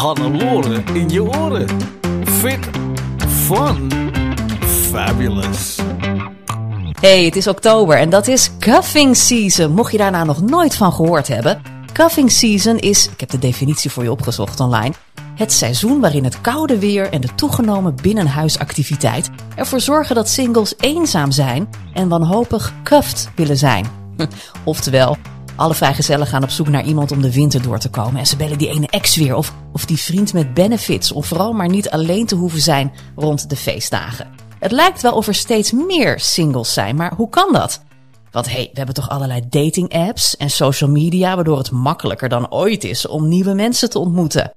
Hannelore in je oren. Fit, fun, fabulous. Hey, het is oktober en dat is cuffing season. Mocht je daar nou nog nooit van gehoord hebben. Cuffing season is, ik heb de definitie voor je opgezocht online, het seizoen waarin het koude weer en de toegenomen binnenhuisactiviteit ervoor zorgen dat singles eenzaam zijn en wanhopig cuffed willen zijn. Oftewel, alle vrijgezellen gaan op zoek naar iemand om de winter door te komen. En ze bellen die ene ex weer of, of die vriend met benefits. Om vooral maar niet alleen te hoeven zijn rond de feestdagen. Het lijkt wel of er steeds meer singles zijn, maar hoe kan dat? Want hey, we hebben toch allerlei dating apps en social media waardoor het makkelijker dan ooit is om nieuwe mensen te ontmoeten.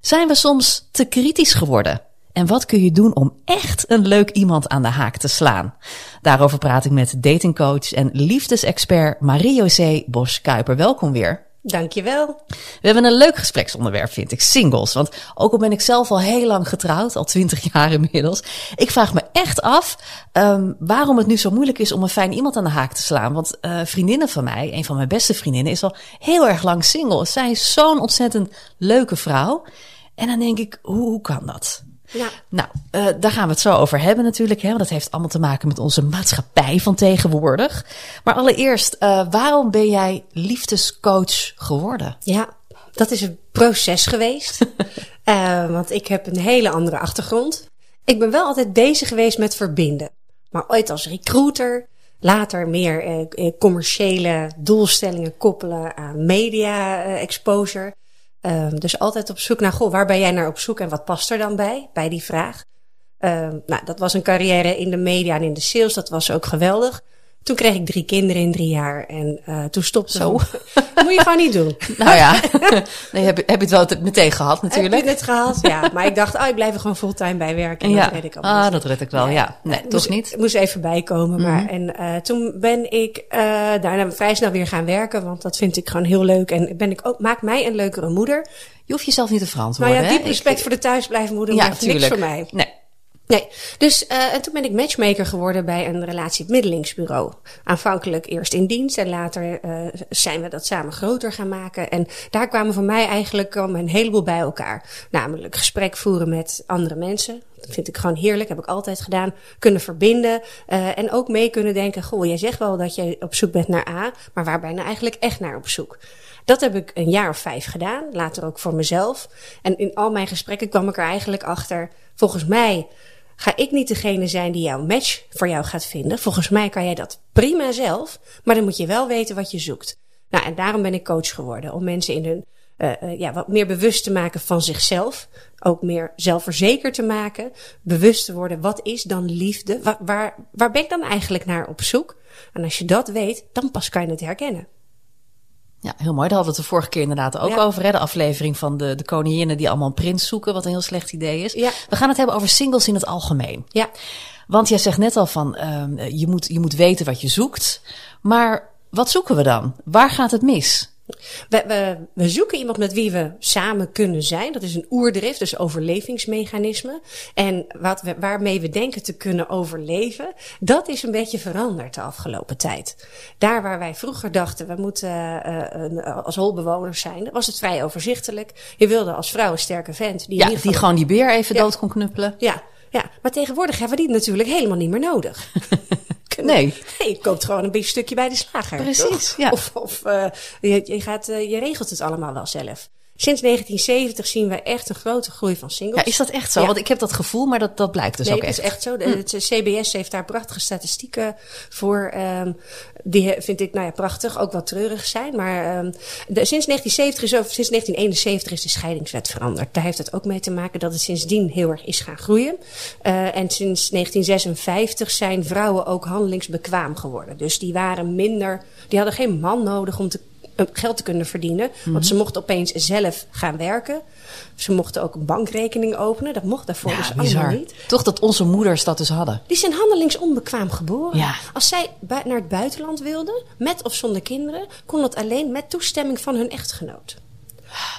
Zijn we soms te kritisch geworden? En wat kun je doen om echt een leuk iemand aan de haak te slaan? Daarover praat ik met datingcoach en liefdesexpert Marie-José Bos-Kuiper. Welkom weer. Dankjewel. We hebben een leuk gespreksonderwerp, vind ik. Singles. Want ook al ben ik zelf al heel lang getrouwd, al twintig jaar inmiddels. Ik vraag me echt af um, waarom het nu zo moeilijk is om een fijn iemand aan de haak te slaan. Want uh, vriendinnen van mij, een van mijn beste vriendinnen, is al heel erg lang single. Zij is zo'n ontzettend leuke vrouw. En dan denk ik, hoe, hoe kan dat? Ja. Nou, uh, daar gaan we het zo over hebben natuurlijk. Hè? Want dat heeft allemaal te maken met onze maatschappij van tegenwoordig. Maar allereerst, uh, waarom ben jij liefdescoach geworden? Ja, dat is een proces geweest. uh, want ik heb een hele andere achtergrond. Ik ben wel altijd bezig geweest met verbinden. Maar ooit als recruiter, later meer commerciële doelstellingen koppelen aan media exposure. Um, dus altijd op zoek naar, goh, waar ben jij naar op zoek en wat past er dan bij, bij die vraag? Um, nou, dat was een carrière in de media en in de sales, dat was ook geweldig. Toen kreeg ik drie kinderen in drie jaar en uh, toen stopte Zo. Dat moet je gewoon niet doen. Nou ja, nee, heb, heb je het wel meteen gehad natuurlijk. Heb je het gehad, ja. Maar ik dacht, oh, ik blijf er gewoon fulltime bij werken. En ja. dat red ik allemaal. Ah, dat red ik wel, ja. ja. Nee, moest, toch niet? moest even bijkomen. Maar, mm -hmm. En uh, toen ben ik uh, daarna vrij snel weer gaan werken, want dat vind ik gewoon heel leuk. En ben ik ook, maakt mij een leukere moeder. Je hoeft jezelf niet te verantwoorden. Nou ja, diep respect voor de thuisblijfmoeder, ja, maar niks voor mij. Nee. Nee, dus uh, en toen ben ik matchmaker geworden bij een relatiebemiddelingsbureau. Aanvankelijk eerst in dienst en later uh, zijn we dat samen groter gaan maken. En daar kwamen voor mij eigenlijk een heleboel bij elkaar. Namelijk gesprek voeren met andere mensen. Dat vind ik gewoon heerlijk, heb ik altijd gedaan. Kunnen verbinden uh, en ook mee kunnen denken. Goh, jij zegt wel dat je op zoek bent naar A, maar waar ben je nou eigenlijk echt naar op zoek? Dat heb ik een jaar of vijf gedaan, later ook voor mezelf. En in al mijn gesprekken kwam ik er eigenlijk achter, volgens mij ga ik niet degene zijn die jouw match voor jou gaat vinden. Volgens mij kan jij dat prima zelf, maar dan moet je wel weten wat je zoekt. Nou, en daarom ben ik coach geworden, om mensen in hun uh, uh, ja, wat meer bewust te maken van zichzelf. Ook meer zelfverzekerd te maken. Bewust te worden, wat is dan liefde? Waar, waar, waar ben ik dan eigenlijk naar op zoek? En als je dat weet, dan pas kan je het herkennen. Ja, heel mooi. Daar hadden we het de vorige keer inderdaad ook ja. over. Hè? De aflevering van de, de koninginnen die allemaal een prins zoeken, wat een heel slecht idee is. Ja. We gaan het hebben over singles in het algemeen. Ja. Want jij zegt net al van, um, je, moet, je moet weten wat je zoekt. Maar wat zoeken we dan? Waar gaat het mis? We, we, we, zoeken iemand met wie we samen kunnen zijn. Dat is een oerdrift, dus overlevingsmechanisme. En wat we, waarmee we denken te kunnen overleven, dat is een beetje veranderd de afgelopen tijd. Daar waar wij vroeger dachten, we moeten uh, als holbewoners zijn, was het vrij overzichtelijk. Je wilde als vrouw een sterke vent. Die, ja, die gewoon die beer even ja. dood kon knuppelen. Ja, ja, maar tegenwoordig hebben we die natuurlijk helemaal niet meer nodig. Nee. nee, je koopt gewoon een beetje stukje bij de slager. Precies, toch? ja. Of, of uh, je, je, gaat, uh, je regelt het allemaal wel zelf. Sinds 1970 zien we echt een grote groei van singles. Ja, is dat echt zo? Ja. Want ik heb dat gevoel, maar dat, dat blijkt dus Nee, ook echt. is echt zo. De, het CBS heeft daar prachtige statistieken voor. ehm, die vind ik nou ja, prachtig, ook wat treurig zijn. Maar ehm, de, sinds 1970 is over, sinds 1971 is de scheidingswet veranderd. Daar heeft het ook mee te maken dat het sindsdien heel erg is gaan groeien. Eh, en sinds 1956 zijn vrouwen ook handelingsbekwaam geworden. Dus die waren minder, die hadden geen man nodig om te eh, geld te kunnen verdienen. Want ze mochten opeens zelf gaan werken. Ze mochten ook een bankrekening openen. Dat mocht daarvoor Ja, dus bizar. allemaal niet. Toch dat onze moeders dat dus hadden. Die zijn handelingsonbekwaam geboren. Ja. Als zij naar het buitenland wilden, met of zonder kinderen, kon dat alleen met toestemming van hun echtgenoot.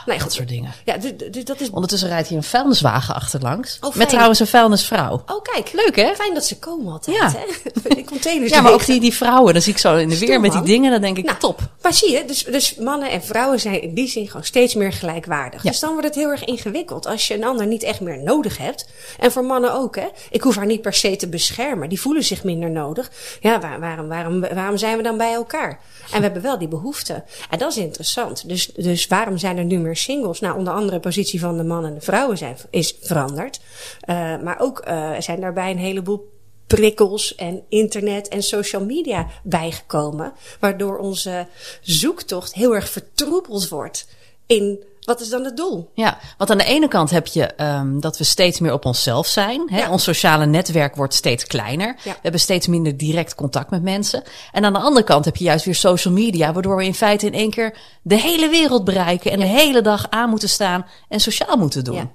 Nee, Dat soort dingen. Ja, dus- dus dat is. Ondertussen rijdt hier een vuilniswagen achterlangs. Oh, met trouwens een vuilnisvrouw. Oh, kijk. Leuk, hè? Fijn dat ze komen altijd. Ja. Hè? Die containers. Ja, maar ook die, die vrouwen. Dan zie ik zo in de weer met die dingen. Dan denk ik, Nou, top. Maar zie je, dus, dus mannen en vrouwen zijn in die zin gewoon steeds meer gelijkwaardig. Ja. Dus dan wordt het heel erg ingewikkeld als je een ander niet echt meer nodig hebt. En voor mannen ook, hè. Ik hoef haar niet per se te beschermen. Die voelen zich minder nodig. Ja, waar- waarom, waarom, waarom zijn we dan bij elkaar? En we hebben wel die behoefte. En dat is interessant. Dus, dus waarom zijn er nu meer singles? Nou, onder andere de positie van de mannen en de vrouwen zijn, is veranderd. Eh, maar ook eh, zijn daarbij een heleboel prikkels en internet en social media bijgekomen. Waardoor onze zoektocht heel erg vertroebeld wordt in wat is dan het doel? Ja, want aan de ene kant heb je ehm, dat we steeds meer op onszelf zijn. Hè? Ja. Ons sociale netwerk wordt steeds kleiner. Ja. We hebben steeds minder direct contact met mensen. En aan de andere kant heb je juist weer social media, waardoor we in feite in één keer de hele wereld bereiken en de hele dag aan moeten staan en sociaal moeten doen. Ja.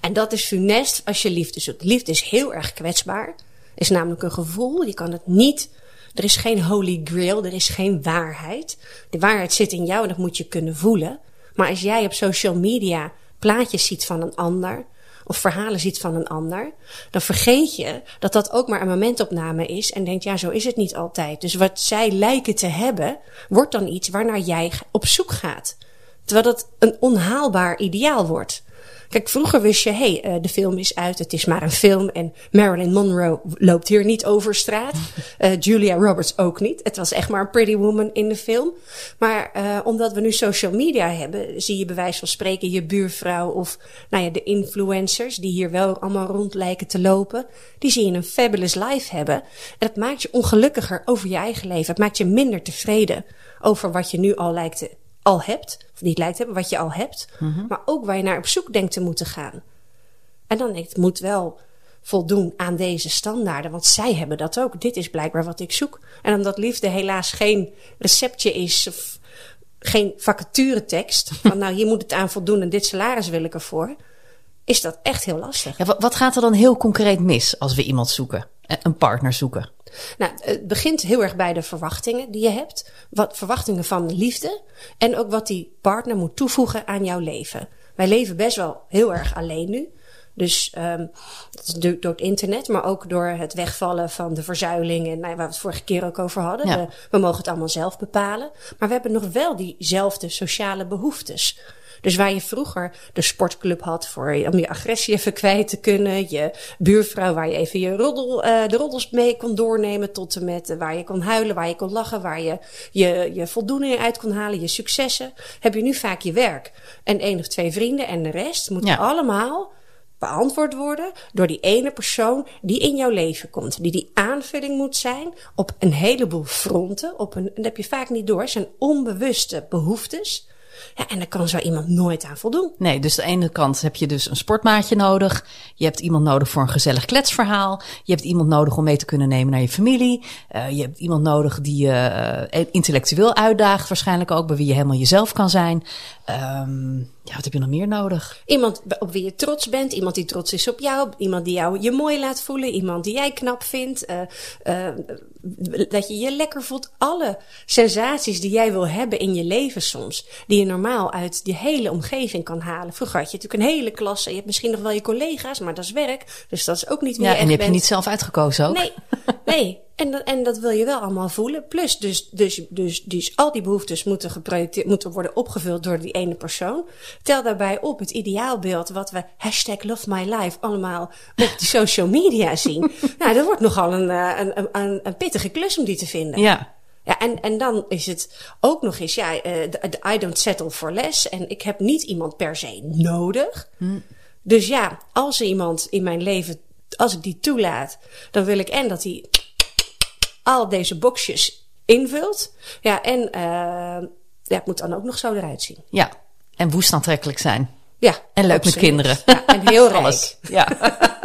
En dat is funest als je liefde zoekt. Liefde is heel erg kwetsbaar. Is namelijk een gevoel. Je kan het niet. Er is geen holy grail. Er is geen waarheid. De waarheid zit in jou en dat moet je kunnen voelen. Maar als jij op social media plaatjes ziet van een ander. Of verhalen ziet van een ander. Dan vergeet je dat dat ook maar een momentopname is. En denkt, ja, zo is het niet altijd. Dus wat zij lijken te hebben, wordt dan iets waarnaar jij op zoek gaat. Terwijl dat een onhaalbaar ideaal wordt. Kijk, vroeger wist je, hé, hey, de film is uit, het is maar een film. En Marilyn Monroe loopt hier niet over straat. Eh, Julia Roberts ook niet. Het was echt maar een pretty woman in de film. Maar uh, omdat we nu social media hebben, zie je bij wijze van spreken je buurvrouw of nou ja, de influencers die hier wel allemaal rond lijken te lopen. Die zie je een fabulous life hebben. En dat maakt je ongelukkiger over je eigen leven. Het maakt je minder tevreden over wat je nu al lijkt te al hebt, of niet lijkt te hebben, wat je al hebt, maar ook waar je naar op zoek denkt te moeten gaan. En dan denk ik, het moet wel voldoen aan deze standaarden, want zij hebben dat ook. Dit is blijkbaar wat ik zoek. En omdat liefde helaas geen receptje is of geen vacaturetekst, van nou hier moet het aan voldoen en dit salaris wil ik ervoor, is dat echt heel lastig. Ja, wat, wat gaat er dan heel concreet mis als we iemand zoeken, een partner zoeken? Nou, het begint heel erg bij de verwachtingen die je hebt. Wat verwachtingen van liefde. En ook wat die partner moet toevoegen aan jouw leven. Wij leven best wel heel erg alleen nu. Dus um, dat is door, door het internet, maar ook door het wegvallen van de verzuiling en nou, waar we het vorige keer ook over hadden. Ja. We, we mogen het allemaal zelf bepalen. Maar we hebben nog wel diezelfde sociale behoeftes. Dus waar je vroeger de sportclub had voor, om je agressie even kwijt te kunnen. Je buurvrouw waar je even je roddel, uh, de roddels mee kon doornemen. Tot en met uh, waar je kon huilen, waar je kon lachen. Waar je je, je voldoening uit kon halen, je successen. Heb je nu vaak je werk. En één of twee vrienden en de rest moet Ja. allemaal beantwoord worden door die ene persoon die in jouw leven komt. Die die aanvulling moet zijn op een heleboel fronten. Op een, en dat heb je vaak niet door. Zijn onbewuste behoeftes. Ja, en daar kan zo iemand nooit aan voldoen. Nee, dus aan de ene kant heb je dus een sportmaatje nodig. Je hebt iemand nodig voor een gezellig kletsverhaal. Je hebt iemand nodig om mee te kunnen nemen naar je familie. Uh, je hebt iemand nodig die je uh, intellectueel uitdaagt, waarschijnlijk ook, bij wie je helemaal jezelf kan zijn. Um, ja, wat heb je nog meer nodig? Iemand op wie je trots bent, iemand die trots is op jou, iemand die jou je mooi laat voelen, iemand die jij knap vindt, uh, uh, dat je je lekker voelt. Alle sensaties die jij wil hebben in je leven soms, die je normaal uit je hele omgeving kan halen. Vroeger had je natuurlijk een hele klasse, je hebt misschien nog wel je collega's, maar dat is werk, dus dat is ook niet wie ja, en die heb bent. je niet zelf uitgekozen ook? Nee, nee. En dat, en dat wil je wel allemaal voelen. Plus, dus, dus, dus, dus al die behoeftes moeten, geprojecteerd, moeten worden opgevuld door die ene persoon. Tel daarbij op het ideaalbeeld wat we hashtag love my life allemaal op die social media zien. nou, dat wordt nogal een, een, een, een pittige klus om die te vinden. Ja. Ja, en, en dan is het ook nog eens, ja, eh, de I don't settle for less. En ik heb niet iemand per se nodig. Dus ja, als er iemand in mijn leven, als ik die toelaat, dan wil ik en dat hij al deze boxjes invult. Ja, en eh, ja, het moet dan ook nog zo eruit zien. Ja. En woest aantrekkelijk zijn. Ja, En leuk met kinderen. Ja, en heel rijk. Alles. Ja.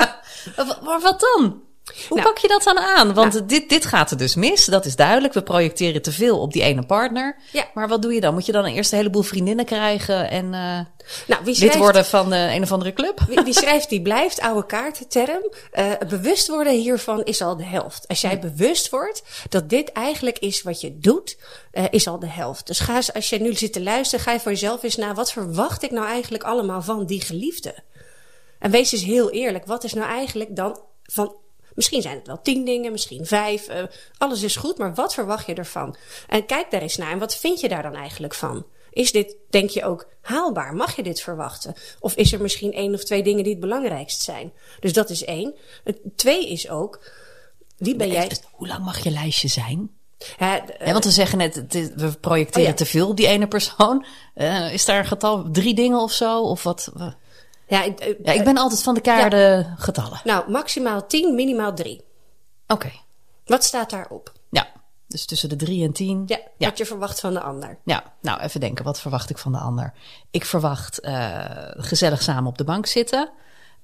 maar wat dan? Hoe Nou. pak je dat dan aan? Want dit, dit gaat er dus mis, dat is duidelijk. We projecteren te veel op die ene partner. Ja. Maar wat doe je dan? Moet je dan eerst een heleboel vriendinnen krijgen en eh, Nou, wie lid worden van eh, een of andere club? wie, wie schrijft, die blijft. Oude kaartenterm. Eh bewust worden hiervan is al de helft. Als jij bewust wordt dat dit eigenlijk is wat je doet, eh, is al de helft. Dus ga eens, als je nu zit te luisteren, ga je voor jezelf eens na. Wat verwacht ik nou eigenlijk allemaal van die geliefde? En wees eens heel eerlijk. Wat is nou eigenlijk dan van. Misschien zijn het wel tien dingen, misschien vijf. eh, alles is goed, maar wat verwacht je ervan? En kijk daar eens naar. En wat vind je daar dan eigenlijk van? Is dit, denk je ook, haalbaar? Mag je dit verwachten? Of is er misschien één of twee dingen die het belangrijkst zijn? Dus dat is één. Het twee is ook, wie ben jij? Hoe lang mag je lijstje zijn? Ja, d- Ja, want we zeggen net, we projecteren Oh ja. te veel op die ene persoon. Eh, is daar een getal, drie dingen of zo? Of wat? Ja, ik- eh, Ja, ik ben altijd van de kaarde getallen. Nou, maximaal tien, minimaal drie. Oké. Wat staat daarop? Ja, dus tussen de drie en tien. Ja, ja. wat je verwacht van de ander. Ja, nou even denken, wat verwacht ik van de ander? Ik verwacht eh, gezellig samen op de bank zitten.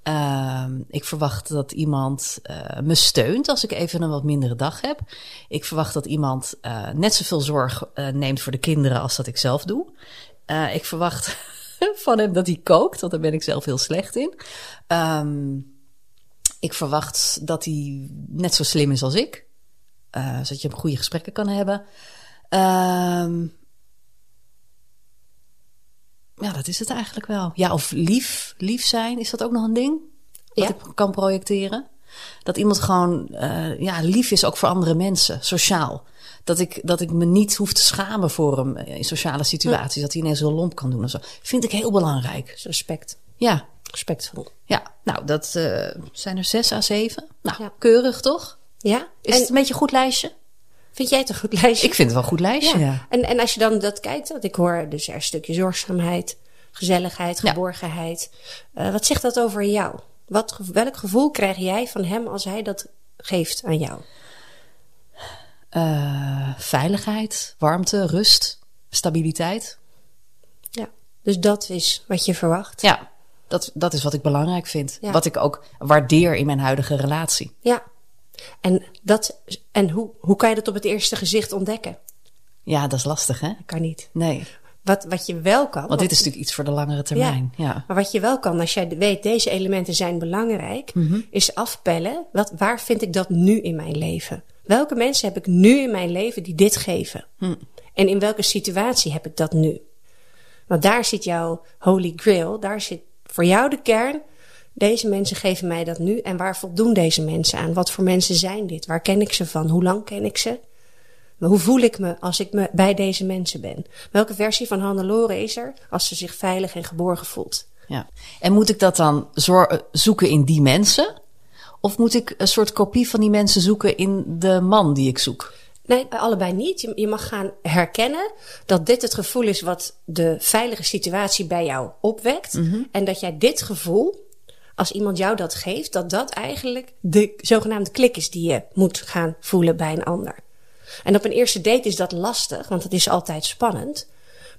Ehm, ik verwacht dat iemand eh, me steunt als ik even een wat mindere dag heb. Ik verwacht dat iemand eh, net zoveel zorg eh, neemt voor de kinderen als dat ik zelf doe. Eh, ik verwacht van hem dat hij kookt, want daar ben ik zelf heel slecht in. Ehm, ik verwacht dat hij net zo slim is als ik. eh, zodat je goede gesprekken kan hebben. Ehm ja, dat is het eigenlijk wel. Ja, of lief, lief zijn, is dat ook nog een ding? Wat Ja. ik kan projecteren? Dat iemand gewoon eh, ja, lief is ook voor andere mensen, sociaal. Dat ik, dat ik me niet hoef te schamen voor hem in sociale situaties. Dat hij ineens heel lomp kan doen en zo. Vind ik heel belangrijk. Dus respect. Ja, Respectvol. ja. nou, dat eh, zijn er zes à zeven. Nou, Ja. keurig toch? Ja? Is en het een beetje een goed lijstje? vind jij het een goed lijstje? Ik vind het wel een goed lijstje, ja. En, en als je dan dat kijkt, want ik hoor dus er een stukje zorgzaamheid, gezelligheid, geborgenheid. Eh, wat zegt dat over jou? Wat, welk gevoel krijg jij van hem als hij dat geeft aan jou? Eh, veiligheid, warmte, rust, stabiliteit. Ja. Dus dat is wat je verwacht. Ja, dat, dat is wat ik belangrijk vind. Ja. Wat ik ook waardeer in mijn huidige relatie. Ja. En, dat, en hoe, hoe kan je dat op het eerste gezicht ontdekken? Ja, dat is lastig, hè? Kan niet. Nee, Wat, wat je wel kan. want dit is natuurlijk iets voor de langere termijn. Ja. Maar wat je wel kan, als jij weet, deze elementen zijn belangrijk, Mhm. is afpellen. Wat, waar vind ik dat nu in mijn leven? Welke mensen heb ik nu in mijn leven die dit geven? Hm. En in welke situatie heb ik dat nu? Want daar zit jouw holy grail, daar zit voor jou de kern. Deze mensen geven mij dat nu. En waar voldoen deze mensen aan? Wat voor mensen zijn dit? Waar ken ik ze van? Hoe lang ken ik ze? Hoe voel ik me als ik me bij deze mensen ben? Welke versie van Hannelore is er als ze zich veilig en geborgen voelt? ja. En moet ik dat dan zoeken in die mensen? Of moet ik een soort kopie van die mensen zoeken in de man die ik zoek? Nee, allebei niet. Je, je mag gaan herkennen dat dit het gevoel is wat de veilige situatie bij jou opwekt. En dat jij dit gevoel, als iemand jou dat geeft, dat dat eigenlijk de zogenaamde klik is die je moet gaan voelen bij een ander. En op een eerste date is dat lastig, want het is altijd spannend.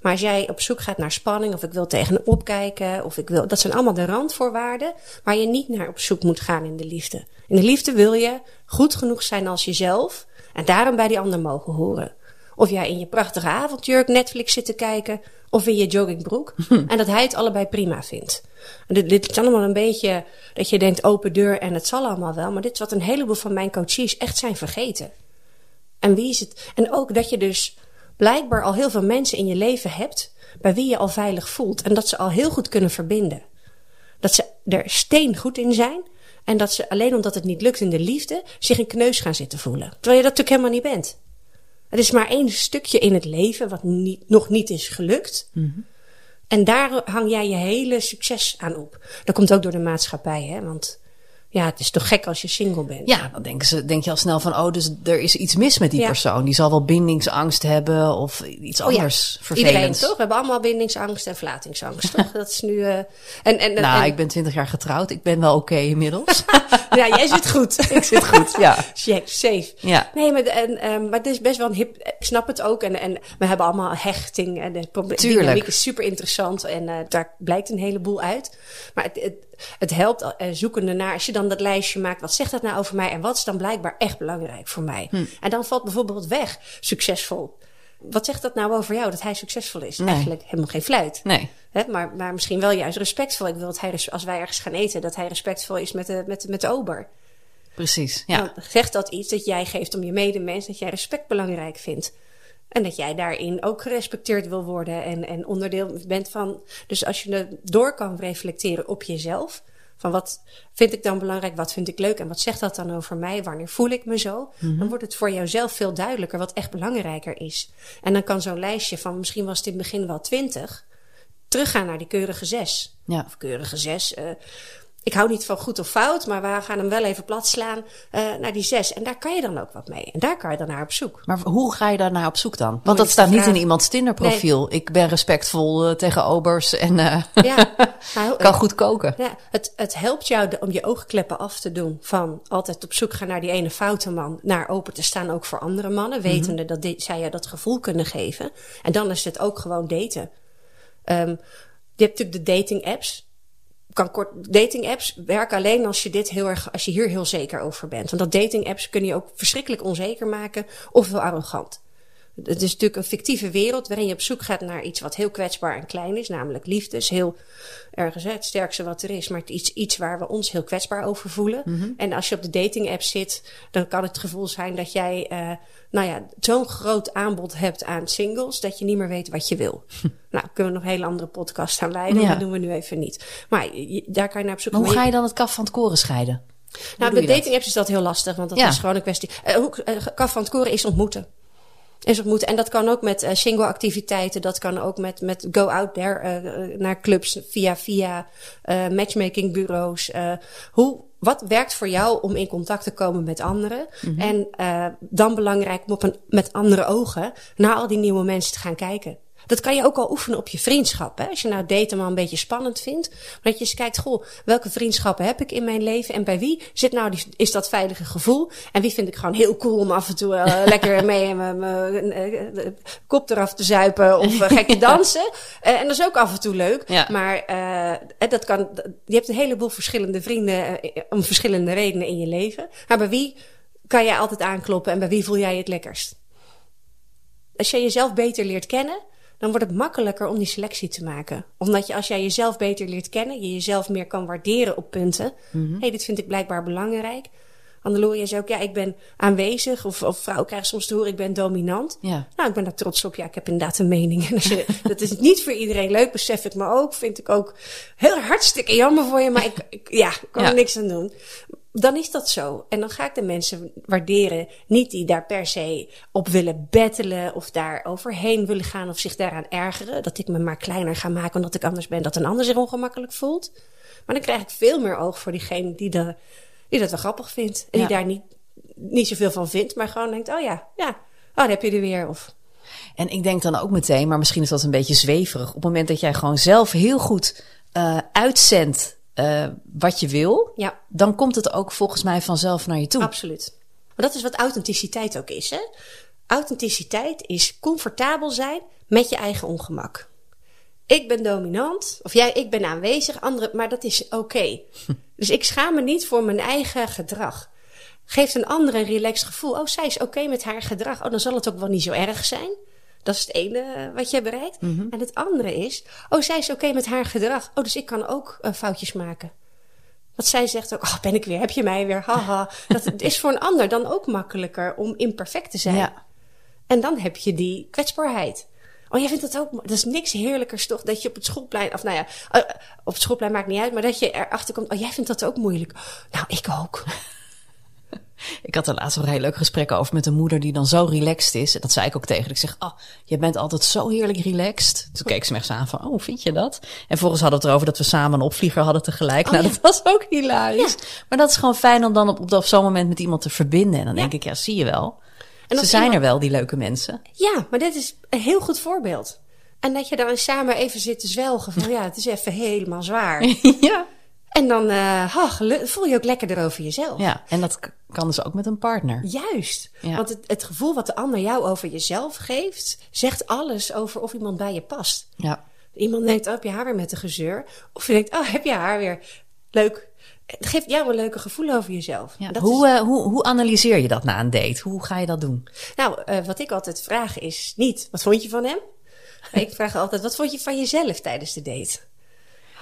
Maar als jij op zoek gaat naar spanning, of ik wil tegen hem opkijken, of ik wil. Dat zijn allemaal de randvoorwaarden waar je niet naar op zoek moet gaan in de liefde. In de liefde wil je goed genoeg zijn als jezelf en daarom bij die ander mogen horen. Of jij in je prachtige avondjurk Netflix zit te kijken, of in je joggingbroek. En dat hij het allebei prima vindt. Dit, dit is allemaal een beetje dat je denkt open deur en het zal allemaal wel. Maar dit is wat een heleboel van mijn coaches echt zijn vergeten. En wie is het? En ook dat je dus blijkbaar al heel veel mensen in je leven hebt bij wie je al veilig voelt. En dat ze al heel goed kunnen verbinden. Dat ze er steen goed in zijn. En dat ze alleen omdat het niet lukt in de liefde zich een kneus gaan zitten voelen. Terwijl je dat natuurlijk helemaal niet bent. Het is maar één stukje in het leven wat niet, nog niet is gelukt. En daar hang jij je hele succes aan op. Dat komt ook door de maatschappij, hè? Want ja, het is toch gek als je single bent. Ja, dan denken ze, denk je al snel van, oh, dus er is iets mis met die Ja. persoon. Die zal wel bindingsangst hebben of iets Oh ja, anders Iedereen vervelends. toch? We hebben allemaal bindingsangst en verlatingsangst, toch? Dat is nu. eh, en, en, Nou, en- ik ben twintig jaar getrouwd. Ik ben wel oké inmiddels. ja, jij zit goed. ik zit goed, ja. Check, safe. Ja. Nee, maar, en, ehm, maar het is best wel een hip. Ik snap het ook. En, en we hebben allemaal hechting. En de Tuurlijk. dynamiek is super interessant. En eh, daar blijkt een heleboel uit. Maar het, het, het helpt eh, zoekende naar. Als je dan dat lijstje maakt. Wat zegt dat nou over mij? En wat is dan blijkbaar echt belangrijk voor mij? Hm. En dan valt bijvoorbeeld weg. Succesvol. Wat zegt dat nou over jou? Dat hij succesvol is? Nee. Eigenlijk helemaal geen fluit. Nee. Hè, maar, maar misschien wel juist respectvol. Ik wil dat hij, als wij ergens gaan eten, dat hij respectvol is met de, met, de- met de ober. Precies, ja. Dan zegt dat iets dat jij geeft om je medemens, dat jij respect belangrijk vindt. En dat jij daarin ook gerespecteerd wil worden en, en onderdeel bent van. Dus als je er door kan reflecteren op jezelf. Van wat vind ik dan belangrijk, wat vind ik leuk en wat zegt dat dan over mij? Wanneer voel ik me zo? Dan wordt het voor jouzelf veel duidelijker wat echt belangrijker is. En dan kan zo'n lijstje van misschien was het in het begin wel twintig, teruggaan naar die keurige zes. Ja. Of keurige zes. eh, ik hou niet van goed of fout, maar we gaan hem wel even plat slaan eh, naar die zes. En daar kan je dan ook wat mee. En daar kan je dan naar op zoek. Maar hoe ga je daar naar op zoek dan? Want dat staat niet in iemands Tinder-profiel. Ik ben respectvol eh, tegen obers en eh, Ja, maar, kan goed koken. Ja, het, het helpt jou de- om je oogkleppen af te doen. Van altijd op zoek gaan naar die ene foute man. Naar open te staan ook voor andere mannen. Wetende dat dit, zij je dat gevoel kunnen geven. En dan is het ook gewoon daten. Ehm, je hebt natuurlijk de dating apps. Kan kort, dating apps werken alleen als je, dit heel erg, als je hier heel zeker over bent. Want dat dating apps kunnen je ook verschrikkelijk onzeker maken. Of heel arrogant. Het is natuurlijk een fictieve wereld waarin je op zoek gaat naar iets wat heel kwetsbaar en klein is, namelijk liefde. is heel ergens hè, het sterkste wat er is, maar het iets, iets waar we ons heel kwetsbaar over voelen. En als je op de dating app zit, dan kan het gevoel zijn dat jij, eh, nou ja, zo'n groot aanbod hebt aan singles dat je niet meer weet wat je wil. nou, kunnen we nog een hele andere podcast aan Ja. dat doen we nu even niet. Maar je- daar kan je naar op zoek. Maar hoe ga je dan het kaf van het koren scheiden? nou, dat? dating apps is dat heel lastig, want dat Ja. is gewoon een kwestie. Eh hoe, eh, kaf van het koren is ontmoeten. Is ontmoeten. En dat kan ook met eh, single activiteiten. Dat kan ook met, met go out there eh, eh, naar clubs via, via eh matchmaking bureaus. Eh, hoe, wat werkt voor jou om in contact te komen met anderen? En eh, dan belangrijk om op een, met andere ogen naar al die nieuwe mensen te gaan kijken. Dat kan je ook al oefenen op je vriendschap. Hè? Als je nou daten maar een beetje spannend vindt. Maar dat je eens kijkt, goh, welke vriendschappen heb ik in mijn leven? En bij wie zit nou die, is dat veilige gevoel? En wie vind ik gewoon heel cool om af en toe eh, lekker mee mijn mijn, eh, eh, kop eraf te zuipen of uh, gek te dansen. Eh, en dat is ook af en toe leuk. Ja. Maar eh, dat kan, je hebt een heleboel verschillende vrienden eh, om verschillende redenen in je leven. Maar bij wie kan jij altijd aankloppen en bij wie voel jij je het lekkerst? Als je jezelf beter leert kennen, dan wordt het makkelijker om die selectie te maken. Omdat je als jij jezelf beter leert kennen, je jezelf meer kan waarderen op punten. Hé, hey, dit vind ik blijkbaar belangrijk. Anneloria zei ook, ja, ik ben aanwezig. Of, of vrouwen krijgen soms te horen, ik ben dominant. Ja. Nou, ik ben daar trots op. Ja, ik heb inderdaad een mening. En als je, dat is niet voor iedereen leuk, besef ik me ook. Vind ik ook heel hartstikke jammer voor je. Maar ik, ik ja, ik kan Ja. er niks aan doen. Dan is dat zo. En dan ga ik de mensen waarderen. Niet die daar per se op willen bettelen. Of daar overheen willen gaan. Of zich daaraan ergeren. Dat ik me maar kleiner ga maken omdat ik anders ben. Dat een ander zich ongemakkelijk voelt. Maar dan krijg ik veel meer oog voor diegene die, de, die dat wel grappig vindt. En Ja. die daar niet, niet zoveel van vindt. Maar gewoon denkt, oh ja, ja. Oh, daar heb je er weer. Of En ik denk dan ook meteen, maar misschien is dat een beetje zweverig. Op het moment dat jij gewoon zelf heel goed eh, uitzendt eh, wat je wil, ja. dan komt het ook volgens mij vanzelf naar je toe. Absoluut. Maar dat is wat authenticiteit ook is. Hè? Authenticiteit is comfortabel zijn met je eigen ongemak. Ik ben dominant, of jij, ik ben aanwezig, anderen, maar dat is oké. Dus ik schaam me niet voor mijn eigen gedrag. Geeft een ander een relaxed gevoel. Oh, zij is oké met haar gedrag. Oh, dan zal het ook wel niet zo erg zijn. Dat is het ene eh, wat je bereikt. En het andere is, oh, zij is oké met haar gedrag. Oh, dus ik kan ook eh, foutjes maken. Want zij zegt ook, oh, ben ik weer, heb je mij weer, haha. Dat is voor een ander dan ook makkelijker om imperfect te zijn. Ja. En dan heb je die kwetsbaarheid. Oh, jij vindt dat ook, dat is niks heerlijkers toch, dat je op het schoolplein, of nou ja, eh, op het schoolplein maakt niet uit, maar dat je erachter komt, oh, jij vindt dat ook moeilijk. Nou, ik ook. Ik had er laatst een heel leuk gesprek over met een moeder die dan zo relaxed is. En dat zei ik ook tegen. Ik zeg, oh, je bent altijd zo heerlijk relaxed. Toen keek ze me echt aan van, oh, vind je dat? En volgens hadden we het erover dat we samen een opvlieger hadden tegelijk. Oh, nou, ja. dat was ook hilarisch. Maar dat is gewoon fijn om dan op, op, op zo'n moment met iemand te verbinden. En dan Ja. denk ik, ja, zie je wel. En Ze zijn iemand- er wel, die leuke mensen. Ja, maar dit is een heel goed voorbeeld. En dat je dan samen even zit te zwelgen van ja, het is even helemaal zwaar. ja. En dan oh, gelu- voel je ook lekkerder over jezelf. ja, en dat kan dus ook met een partner. Juist. Ja. Want het, het gevoel wat de ander jou over jezelf geeft, zegt alles over of iemand bij je past. Ja. Iemand denkt, oh, heb je haar weer met de gezeur? Of je denkt, oh, heb je haar weer? Leuk. Het geeft jou een leuke gevoel over jezelf. Ja, Dat hoe, is- eh, hoe, hoe analyseer je dat na een date? Hoe ga je dat doen? nou, eh, wat ik altijd vraag is niet, wat vond je van hem? ik vraag altijd, wat vond je van jezelf tijdens de date?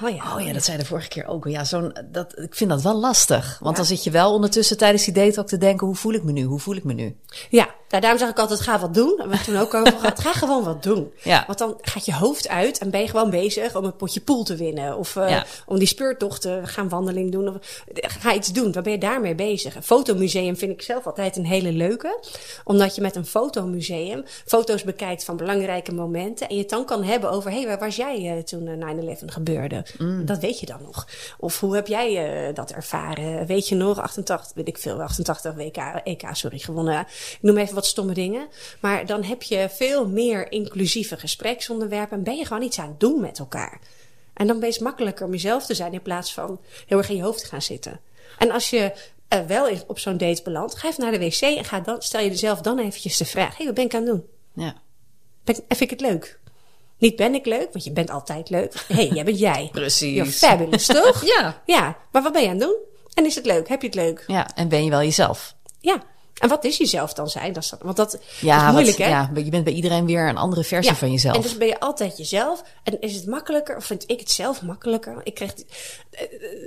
Oh ja. Oh ja, dat zei de vorige keer ook. Ja, zo'n, dat, ik vind dat wel lastig. Want dan zit je wel ondertussen tijdens die date ook te denken... hoe voel ik me nu? Hoe voel ik me nu? Ja, nou, daarom zeg ik altijd, ga wat doen. We hebben het toen ook over gehad. Ga gewoon wat doen. Ja. Want dan gaat je hoofd uit en ben je gewoon bezig om een potje pool te winnen. Of eh, Ja. om die speurtocht te gaan wandeling doen. Of, ga iets doen. Waar ben je daarmee bezig? Een fotomuseum vind ik zelf altijd een hele leuke. Omdat je met een fotomuseum foto's bekijkt van belangrijke momenten. En je het dan kan hebben over, hé, hey, waar was jij eh, toen eh, 9-11 gebeurde? Dat weet je dan nog. Of hoe heb jij eh, dat ervaren? Weet je nog, 88, weet ik veel, 88 WK, EK, sorry, gewonnen. Ik noem even wat stomme dingen. Maar dan heb je veel meer inclusieve gespreksonderwerpen. En ben je gewoon iets aan het doen met elkaar. En dan ben je het makkelijker om jezelf te zijn in plaats van heel erg in je hoofd te gaan zitten. En als je eh, wel op zo'n date belandt, ga even naar de wc en ga dan, stel je jezelf dan eventjes de vraag: hé, hey, wat ben ik aan het doen? Ja. Ben, vind ik het leuk? Niet ben ik leuk, want je bent altijd leuk. Hé, hey, jij bent jij. Precies. You're fabulous, toch? Ja. Ja, maar wat ben je aan het doen? En is het leuk? Heb je het leuk? Ja, en ben je wel jezelf? Ja. En wat is jezelf dan zijn? Dat is, want dat Ja, is moeilijk, wat- hè? ja, je bent bij iedereen weer een andere versie van jezelf. En dus ben je altijd jezelf. En is het makkelijker, of vind ik het zelf makkelijker? Ik kreeg, eh,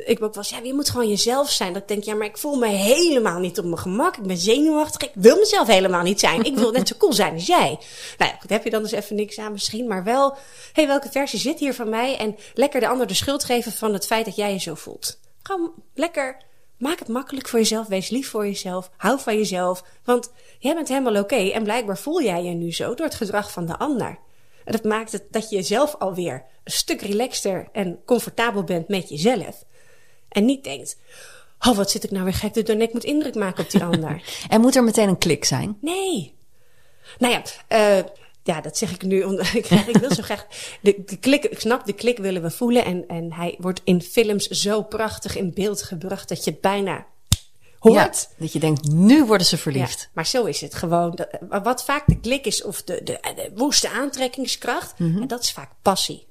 ik ook wel eens, ja, je moet gewoon jezelf zijn. Dat ik denk, ja, maar ik voel me helemaal niet op mijn gemak. Ik ben zenuwachtig. Ik wil mezelf helemaal niet zijn. Ik wil net zo cool zijn als jij. Nou ja, goed, heb je dan dus even niks aan misschien. Maar wel, hé, hey, welke versie zit hier van mij? En lekker de ander de schuld geven van het feit dat jij je zo voelt. Gewoon lekker Maak het makkelijk voor jezelf. Wees lief voor jezelf. Hou van jezelf. Want jij bent helemaal oké. en blijkbaar voel jij je nu zo door het gedrag van de ander. En dat maakt het dat je zelf alweer een stuk relaxter en comfortabel bent met jezelf. En niet denkt: Oh, wat zit ik nou weer gek te doen? Ik moet indruk maken op die ander. En moet er meteen een klik zijn? Nee. Nou ja, eh, ja, dat zeg ik nu. Omdat ik, ik wil zo graag. De, de klik, ik snap, de klik willen we voelen. En, en hij wordt in films zo prachtig in beeld gebracht dat je het bijna hoort. Ja, dat je denkt, nu worden ze verliefd. Ja, maar zo is het gewoon. Dat- maar Wat vaak de klik is, of de, de, de woeste aantrekkingskracht, en dat is vaak passie.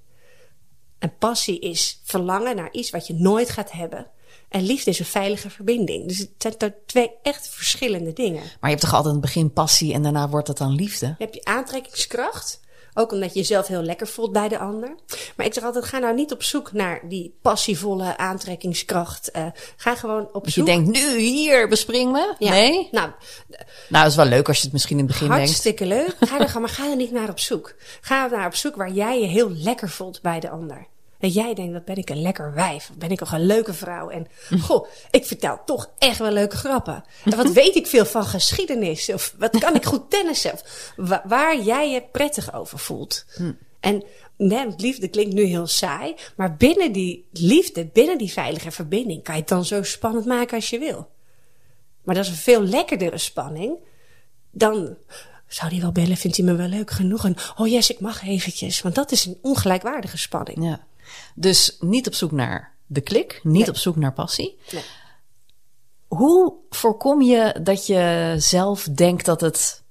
En passie is verlangen naar iets wat je nooit gaat hebben. En liefde is een veilige verbinding. Dus het zijn twee echt verschillende dingen. Maar je hebt toch altijd een begin passie en daarna wordt het dan liefde? Je hebt je aantrekkingskracht. Ook omdat je jezelf heel lekker voelt bij de ander. Maar ik zeg altijd, ga nou niet op zoek naar die passievolle aantrekkingskracht. Eh, ga gewoon op Dat je zoek. denkt, nu, hier, bespring me? Ja, Nee? Nou, Nou, dat is wel leuk als je het misschien in het begin denkt. Hartstikke leuk. Ga er, maar ga er niet naar op zoek. Ga naar op zoek waar jij je heel lekker voelt bij de ander. En jij denkt, wat ben ik een lekker wijf. Wat ben ik nog een leuke vrouw. En goh, ik vertel toch echt wel leuke grappen. En wat weet ik veel van geschiedenis. Of wat kan ik goed tennissen. Of wa- waar jij je prettig over voelt. En nee, want liefde klinkt nu heel saai. Maar binnen die liefde, binnen die veilige verbinding... kan je het dan zo spannend maken als je wil. Maar dat is een veel lekkerdere spanning dan zou die wel bellen, vindt hij me wel leuk genoeg? En oh yes, ik mag eventjes. Want dat is een ongelijkwaardige spanning. Ja. Dus niet op zoek naar de klik, niet Nee. op zoek naar passie. Nee. Hoe voorkom je dat je zelf denkt dat het,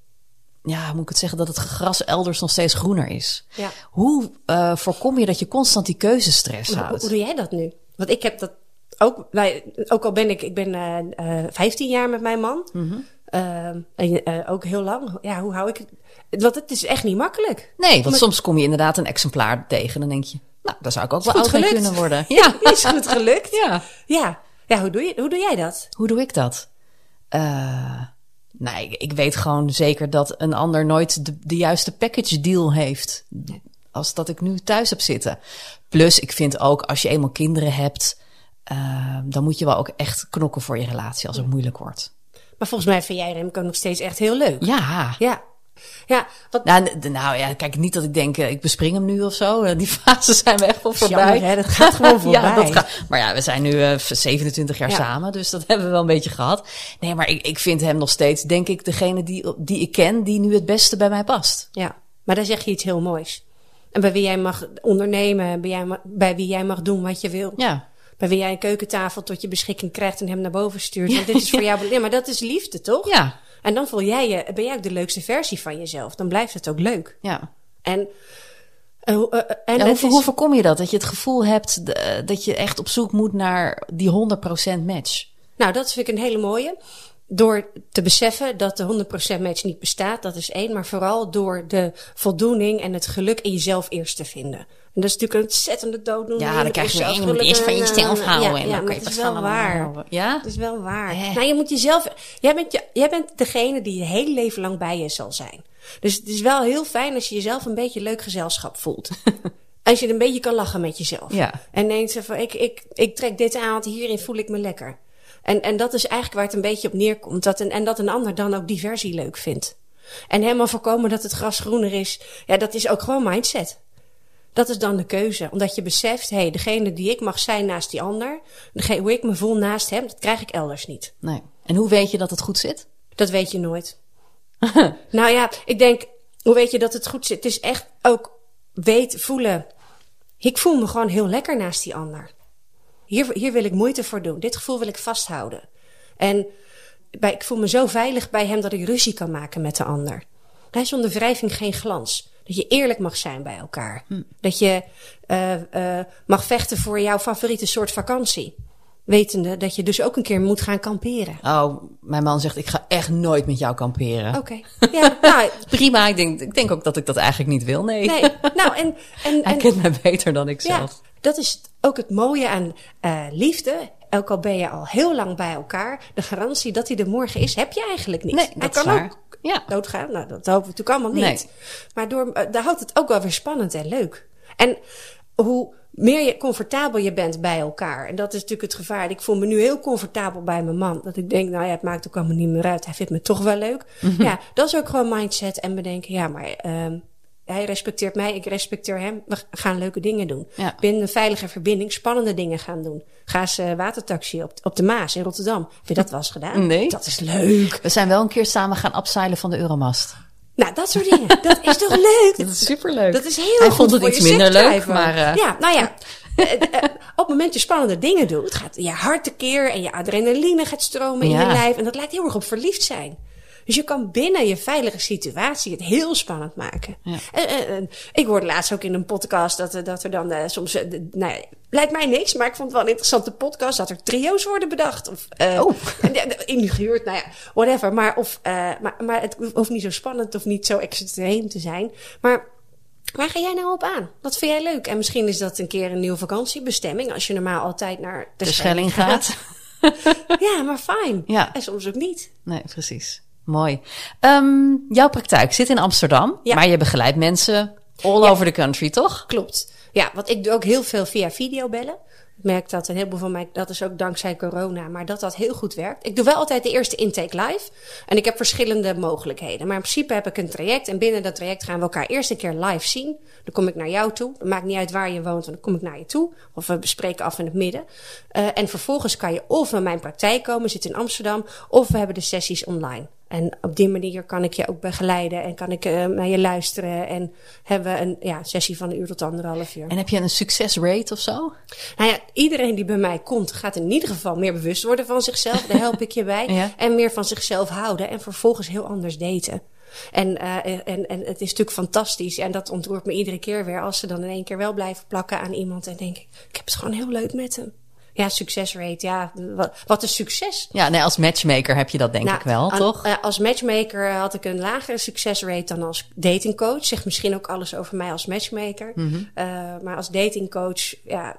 ja, moet ik het zeggen, dat het gras elders nog steeds groener is? Ja. Hoe eh, voorkom je dat je constant die keuzestress hoe, houdt? hoe doe jij dat nu? Want ik heb dat ook, wij, ook al ben ik, ik ben eh eh 15 jaar met mijn man. Mhm. Eh, en eh, ook heel lang. Ja, hoe hou ik het? Want het is echt niet makkelijk. Nee, want soms kom je inderdaad een exemplaar tegen en dan denk je, nou, daar zou ik ook wel goed oud gelukt. kunnen worden. Ja, Is het gelukt? ja. Ja. Ja, hoe doe, je, hoe doe jij dat? Hoe doe ik dat? Eh, nee, ik, ik weet gewoon zeker dat een ander nooit de, de juiste package deal heeft. Als dat ik nu thuis heb zitten. Plus, ik vind ook als je eenmaal kinderen hebt, eh, dan moet je wel ook echt knokken voor je relatie als het moeilijk wordt. Maar volgens mij vind jij Remco nog steeds echt heel leuk. Ja. Ja. Ja, wat, Nou, nou ja, kijk, niet dat ik denk, eh, ik bespring hem nu of zo. Eh, Die fase zijn we echt wel voorbij. jammer, hè? Dat gaat gewoon voorbij. ja, dat gaat. Maar ja, we zijn nu eh, 27 jaar Ja. samen, dus dat hebben we wel een beetje gehad. Nee, maar ik, ik vind hem nog steeds, denk ik, degene die, die ik ken, die nu het beste bij mij past. ja, maar dan zeg je iets heel moois. En bij wie jij mag ondernemen, bij, jij, bij wie jij mag doen wat je wil. Ja. Bij wie jij een keukentafel tot je beschikking krijgt en hem naar boven stuurt. Want dit is voor jou. Ja, maar dat is liefde, toch? Ja. En dan voel jij je, ben jij ook de leukste versie van jezelf. Dan blijft het ook leuk. Ja. En, eh, hoe- eh, eh, en Ja, hoe, is- hoe voorkom je dat? Dat je het gevoel hebt dat je echt op zoek moet naar die 100% match. Nou, dat vind ik een hele mooie. Door te beseffen dat de 100% match niet bestaat, dat is één. Maar vooral door de voldoening en het geluk in jezelf eerst te vinden. En dat is natuurlijk een ontzettende dooddoener. Ja, dan krijg je, je moet eerst van jezelf houden. en Ja, dan kan je pas waar. houden. Ja? Het is wel waar. Eh. Nou, je moet jezelf. Jij bent, je- jij bent degene die je hele leven lang bij je zal zijn. Dus het is wel heel fijn als je jezelf een beetje leuk gezelschap voelt. als je een beetje kan lachen met jezelf. Ja. En denkt van, ik, ik, ik trek dit aan, want hierin voel ik me lekker. En, en dat is eigenlijk waar het een beetje op neerkomt. Dat een, en dat een ander dan ook diversie leuk vindt. En helemaal voorkomen dat het gras groener is. Ja, dat is ook gewoon mindset. Dat is dan de keuze. Omdat je beseft, hé, hey, degene die ik mag zijn naast die ander, degene, hoe ik me voel naast hem, dat krijg ik elders niet. Nee. En hoe weet je dat het goed zit? Dat weet je nooit. nou ja, ik denk, hoe weet je dat het goed zit? Het is echt ook weet, voelen. Ik voel me gewoon heel lekker naast die ander. Hier, hier wil ik moeite voor doen. Dit gevoel wil ik vasthouden. En bij, ik voel me zo veilig bij hem dat ik ruzie kan maken met de ander. Hij is zonder wrijving geen glans. Dat je eerlijk mag zijn bij elkaar. Dat je eh, eh, mag vechten voor jouw favoriete soort vakantie. Wetende dat je dus ook een keer moet gaan kamperen. Oh, mijn man zegt, ik ga echt nooit met jou kamperen. Oké. Ja, nou, Prima, ik denk, ik denk ook dat ik dat eigenlijk niet wil, nee. nee. Nou, en, en, Hij en kent mij beter dan ik ja, zelf. dat is ook het mooie aan eh, liefde. Ook al ben je al heel lang bij elkaar, de garantie dat hij er morgen is, heb je eigenlijk niet. Nee, hij dat kan ook Ja. doodgaan. Nou, dat hopen we natuurlijk allemaal niet. Nee. Maar door, eh, daar houdt het ook wel weer spannend en leuk. En hoe meer je comfortabel je bent bij elkaar. En dat is natuurlijk het gevaar. Ik voel me nu heel comfortabel bij mijn man. Dat ik denk, nou ja, het maakt ook allemaal niet meer uit. Hij vindt me toch wel leuk. Mhm. Ja, dat is ook gewoon mindset. En bedenken, ja, maar ehm, hij respecteert mij, ik respecteer hem. We gaan leuke dingen doen. Ja. Binnen een veilige verbinding spannende dingen gaan doen. Ga eens eh, watertaxi op, op de Maas in Rotterdam. Heb je dat wel eens gedaan? Nee. Dat is leuk. We zijn wel een keer samen gaan upseilen van de Euromast. Nou, dat soort dingen. Dat is toch leuk? Dat is superleuk. Dat is heel Hij vond het iets minder leuk, maar... eh, Ja, nou ja. Eh, op het moment dat je spannende dingen doet, gaat je hart tekeer en je adrenaline gaat stromen in je lijf. En dat lijkt heel erg op verliefd zijn. Dus je kan binnen je veilige situatie het heel spannend maken. Ja. En, en- en ik hoorde laatst ook in een podcast dat, er- dat er dan eh, soms... eh, nou, ja, lijkt mij niks, maar ik vond het wel een interessante podcast... dat er trio's worden bedacht. Of, eh, Oh. Ingehuurd, nou ja, whatever. Maar, of, eh, maar, maar het hoeft niet zo spannend of niet zo extreem te zijn. Maar Waar ga jij nou op aan? Wat vind jij leuk? En misschien is dat een keer een nieuwe vakantiebestemming. Als je normaal altijd naar de, de Schelling gaat. Ja, maar fijn. Ja. En soms ook niet. Nee, precies. Mooi. Ehm, jouw praktijk zit in Amsterdam, Ja. maar je begeleidt mensen all Ja. over the country, toch? Klopt. Ja, want ik doe ook heel veel via videobellen. Ik merk dat een heleboel van mij, dat is ook dankzij corona, maar dat dat heel goed werkt. Ik doe wel altijd de eerste intake live. En ik heb verschillende mogelijkheden. Maar in principe heb ik een traject. En binnen dat traject gaan we elkaar eerst een keer live zien. Dan kom ik naar jou toe. Het maakt niet uit waar je woont, dan kom ik naar je toe. Of we bespreken af in het midden. Eh, en vervolgens kan je of naar mijn praktijk komen, zit in Amsterdam, of we hebben de sessies online. En op die manier kan ik je ook begeleiden en kan ik eh, naar je luisteren. En hebben we een ja, sessie van een uur tot anderhalf uur. En heb je een succesrate of zo? Nou ja, iedereen die bij mij komt, gaat in ieder geval meer bewust worden van zichzelf. Daar help ik je bij. Ja. En meer van zichzelf houden. En vervolgens heel anders daten. En, eh, en, en het is natuurlijk fantastisch. En dat ontroert me iedere keer weer. Als ze dan in één keer wel blijven plakken aan iemand. En denk ik, ik heb het gewoon heel leuk met hem. Ja, succesrate. Ja, wat, wat is succes? Ja, nee, als matchmaker heb je dat denk Nou, ik wel, toch? eh, als matchmaker had ik een lagere succesrate dan als datingcoach. Zegt misschien ook alles over mij als matchmaker. Mhm. Eh, maar als datingcoach, ja,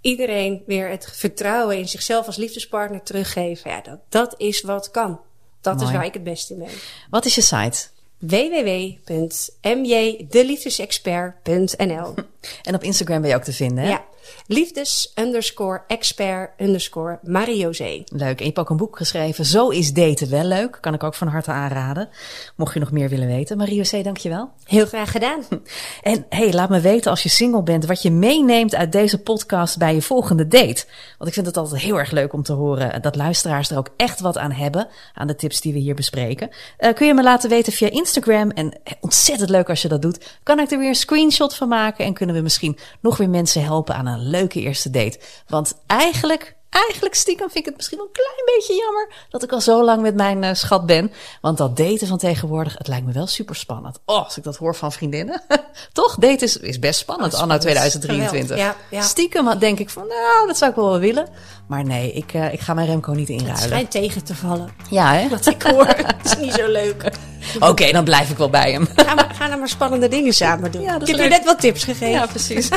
iedereen weer het vertrouwen in zichzelf als liefdespartner teruggeven. Ja, dat, dat is wat kan. Dat is waar ik het beste in ben. Wat is je site? www.mjdeliefdesexpert.nl En op Instagram ben je ook te vinden, hè? Ja, liefdes underscore expert underscore Mariozee. Leuk. En je hebt ook een boek geschreven. Zo is daten wel leuk. Kan ik ook van harte aanraden. Mocht je nog meer willen weten. Marie-José, dankjewel. Heel graag gedaan. En hey, laat me weten als je single bent wat je meeneemt uit deze podcast bij je volgende date. Want ik vind het altijd heel erg leuk om te horen dat luisteraars er ook echt wat aan hebben. Aan de tips die we hier bespreken. Uh, kun je me laten weten via Instagram. En ontzettend leuk als je dat doet. Kan ik er weer een screenshot van maken. En kunnen we misschien nog weer mensen helpen aan een leuke eerste date. Want eigenlijk eigenlijk stiekem vind ik het misschien wel een klein beetje jammer dat ik al zo lang met mijn uh, schat ben. Want dat daten van tegenwoordig, het lijkt me wel super spannend. Oh, als ik dat hoor van vriendinnen. Toch? Daten is, is best spannend, oh, anno 2023. Ja, ja. Stiekem denk ik van, nou, dat zou ik wel willen. Maar nee, ik, uh, ik ga mijn Remco niet inruilen. Het schijnt tegen te vallen. Ja, hè? Wat ik hoor. het is niet zo leuk. Oké, okay, dan blijf ik wel bij hem. Ga, maar, ga nou maar spannende dingen samen doen. Ja, ik heb je net wat tips gegeven. Ja, precies.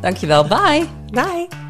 Dankjewel. Bye. Bye.